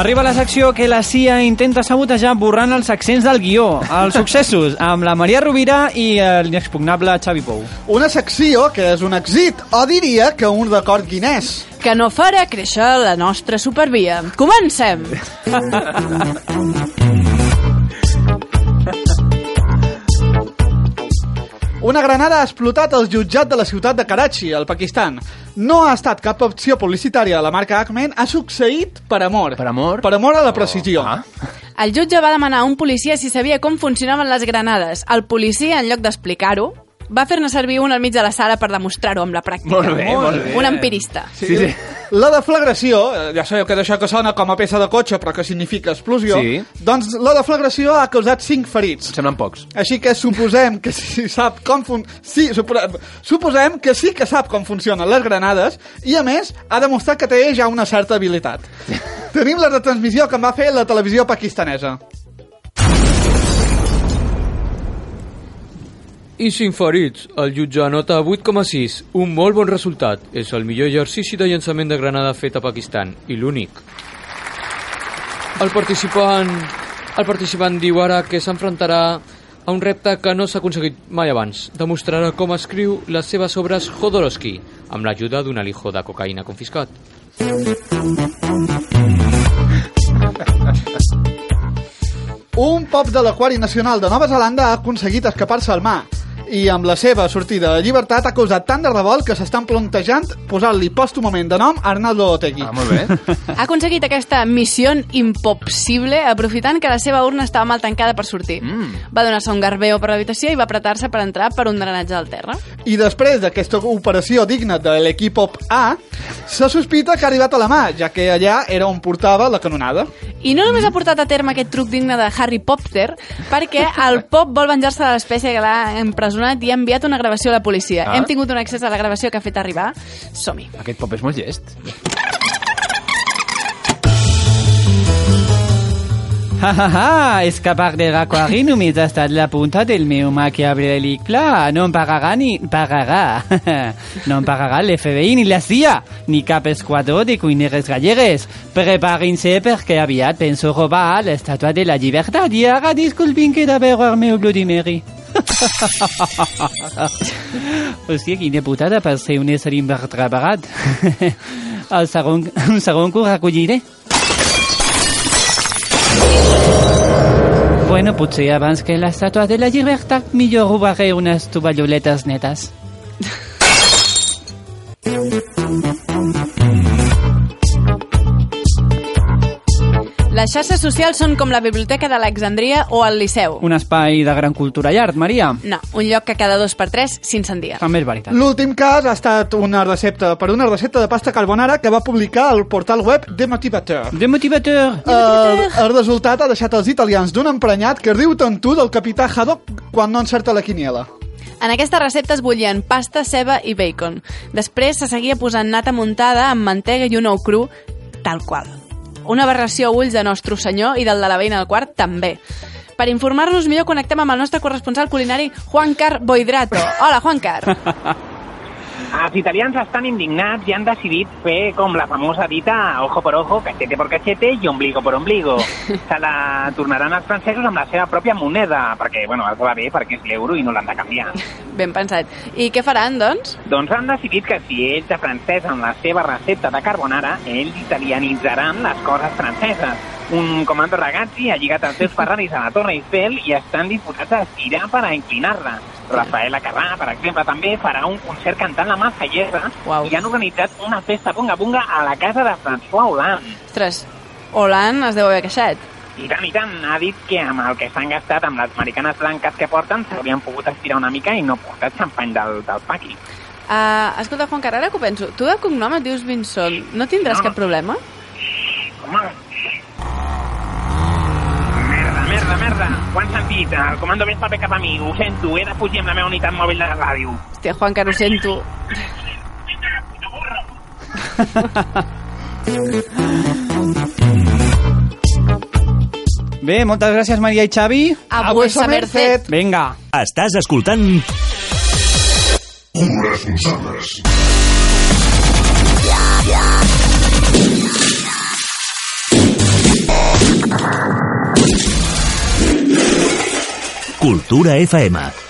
Arriba la secció que la CIA intenta sabotejar borrant els accents del guió. Els successos amb la Maria Rovira i l'inexpugnable Xavi Pou. Una secció que és un èxit, o diria que un record guinès. Que no farà créixer la nostra supervia. Comencem! Una granada ha explotat al jutjat de la ciutat de Karachi, al Pakistan. No ha estat cap opció publicitària de la marca Acmen, ha succeït per amor. Per amor? Per amor a la precisió. Ah. El jutge va demanar a un policia si sabia com funcionaven les granades. El policia, en lloc d'explicar-ho, va fer-ne servir un al mig de la sala per demostrar-ho amb la pràctica. Molt bé, molt bé. Un empirista. Sí, sí. La deflagració, eh, ja sabeu que d'això que sona com a peça de cotxe però que significa explosió, Sí. doncs la deflagració ha causat 5 ferits. Semblen pocs. Així que suposem que si sap com fun... sí, suposem, suposem que sí que sap com funcionen les granades i, a més, ha demostrat que té ja una certa habilitat. Tenim la retransmissió que en va fer la televisió pakistanesa. I 5 ferits. El jutge anota 8,6. Un molt bon resultat. És el millor exercici de llançament de granada fet a Pakistan. I l'únic. El participant... El participant diu ara que s'enfrontarà a un repte que no s'ha aconseguit mai abans. Demostrarà com escriu les seves obres Jodorowsky, amb l'ajuda d'un alijo de cocaïna confiscat. Un pop de l'Aquari Nacional de Nova Zelanda ha aconseguit escapar-se al mar i amb la seva sortida de llibertat ha causat tant de revolt que s'estan plantejant posar-li pòstumament de nom Arnaldo Otegi. Ah, molt bé. Ha aconseguit aquesta missió impossible aprofitant que la seva urna estava mal tancada per sortir. Mm. Va donar-se un garbeo per l'habitació i va apretar-se per entrar per un drenatge del terra. I després d'aquesta operació digna de l'equip A, se sospita que ha arribat a la mà, ja que allà era on portava la canonada. I no només ha portat a terme aquest truc digne de Harry Potter, perquè el Pop vol venjar-se de l'espècie que l'ha empresonat i ha enviat una gravació a la policia. Ah. Hem tingut un accés a la gravació que ha fet arribar. Som-hi. Aquest pop és molt llest. Ha ha ha, escapar de l'Aquari només ha estat la punta del meu maquiavèlic pla. No em pagarà ni... pagarà. no em pagarà l'FBI ni la CIA, ni cap esquadró de cuineres gallegues. Preparin-se perquè aviat penso robar l'estàtua de la llibertat i ara disculpin que de veure el meu Bloody Mary. Hòstia, quina putada per ser un ésser invertebrat. el segon, un segon que ho recolliré. Bueno, potser abans que l'estàtua de la llibertat, millor robaré unes tovalloletes netes. Les xarxes socials són com la Biblioteca d'Alexandria o el Liceu. Un espai de gran cultura i art, Maria. No, un lloc que cada dos per tres s'incendia. També és veritat. L'últim cas ha estat una recepta per una recepta de pasta carbonara que va publicar el portal web The Motivateur. De motivateur. El, el resultat ha deixat els italians d'un emprenyat que riu tant tu del capità Haddock quan no encerta la quiniela. En aquesta recepta es bullien pasta, ceba i bacon. Després se seguia posant nata muntada amb mantega i un ou cru, tal qual. Una aberració a ulls de Nostre Senyor i del de la veïna del quart també. Per informar-nos millor connectem amb el nostre corresponsal culinari Juan Car Boidrato. Hola, Juan Car. Els italians estan indignats i han decidit fer com la famosa dita ojo por ojo, cachete por cachete i ombligo por ombligo. Se la tornaran els francesos amb la seva pròpia moneda, perquè, bueno, els va bé perquè és l'euro i no l'han de canviar. Ben pensat. I què faran, doncs? Doncs han decidit que si ells de francès amb la seva recepta de carbonara, ells italianitzaran les coses franceses. Un comando ragazzi ha lligat els seus Ferraris a la Torre Eiffel i estan disposats a estirar per a inclinar-la. Rafaela Carrà, per exemple, també farà un concert cantant la Marsellesa Uau. i han organitzat una festa bunga-bunga a la casa de François Hollande. Ostres, Holand es deu haver queixat. I tant, i tant, ha dit que amb el que s'han gastat amb les americanes blanques que porten s'haurien pogut estirar una mica i no portar xampany del, del paqui. Uh, escolta, Juan Car, ara que ho penso, tu de cognom et dius Vinson, no tindràs No. cap problema? Home... Merda, merda, han sentit. El comando cap a mi. Ho sento, he de fugir amb la meva unitat mòbil de la ràdio. Hòstia, Juan ho sento. Bé, moltes gràcies, Maria i Xavi. A vuesa merced. Vinga. Estàs escoltant... Corresponsables. Cultura FM.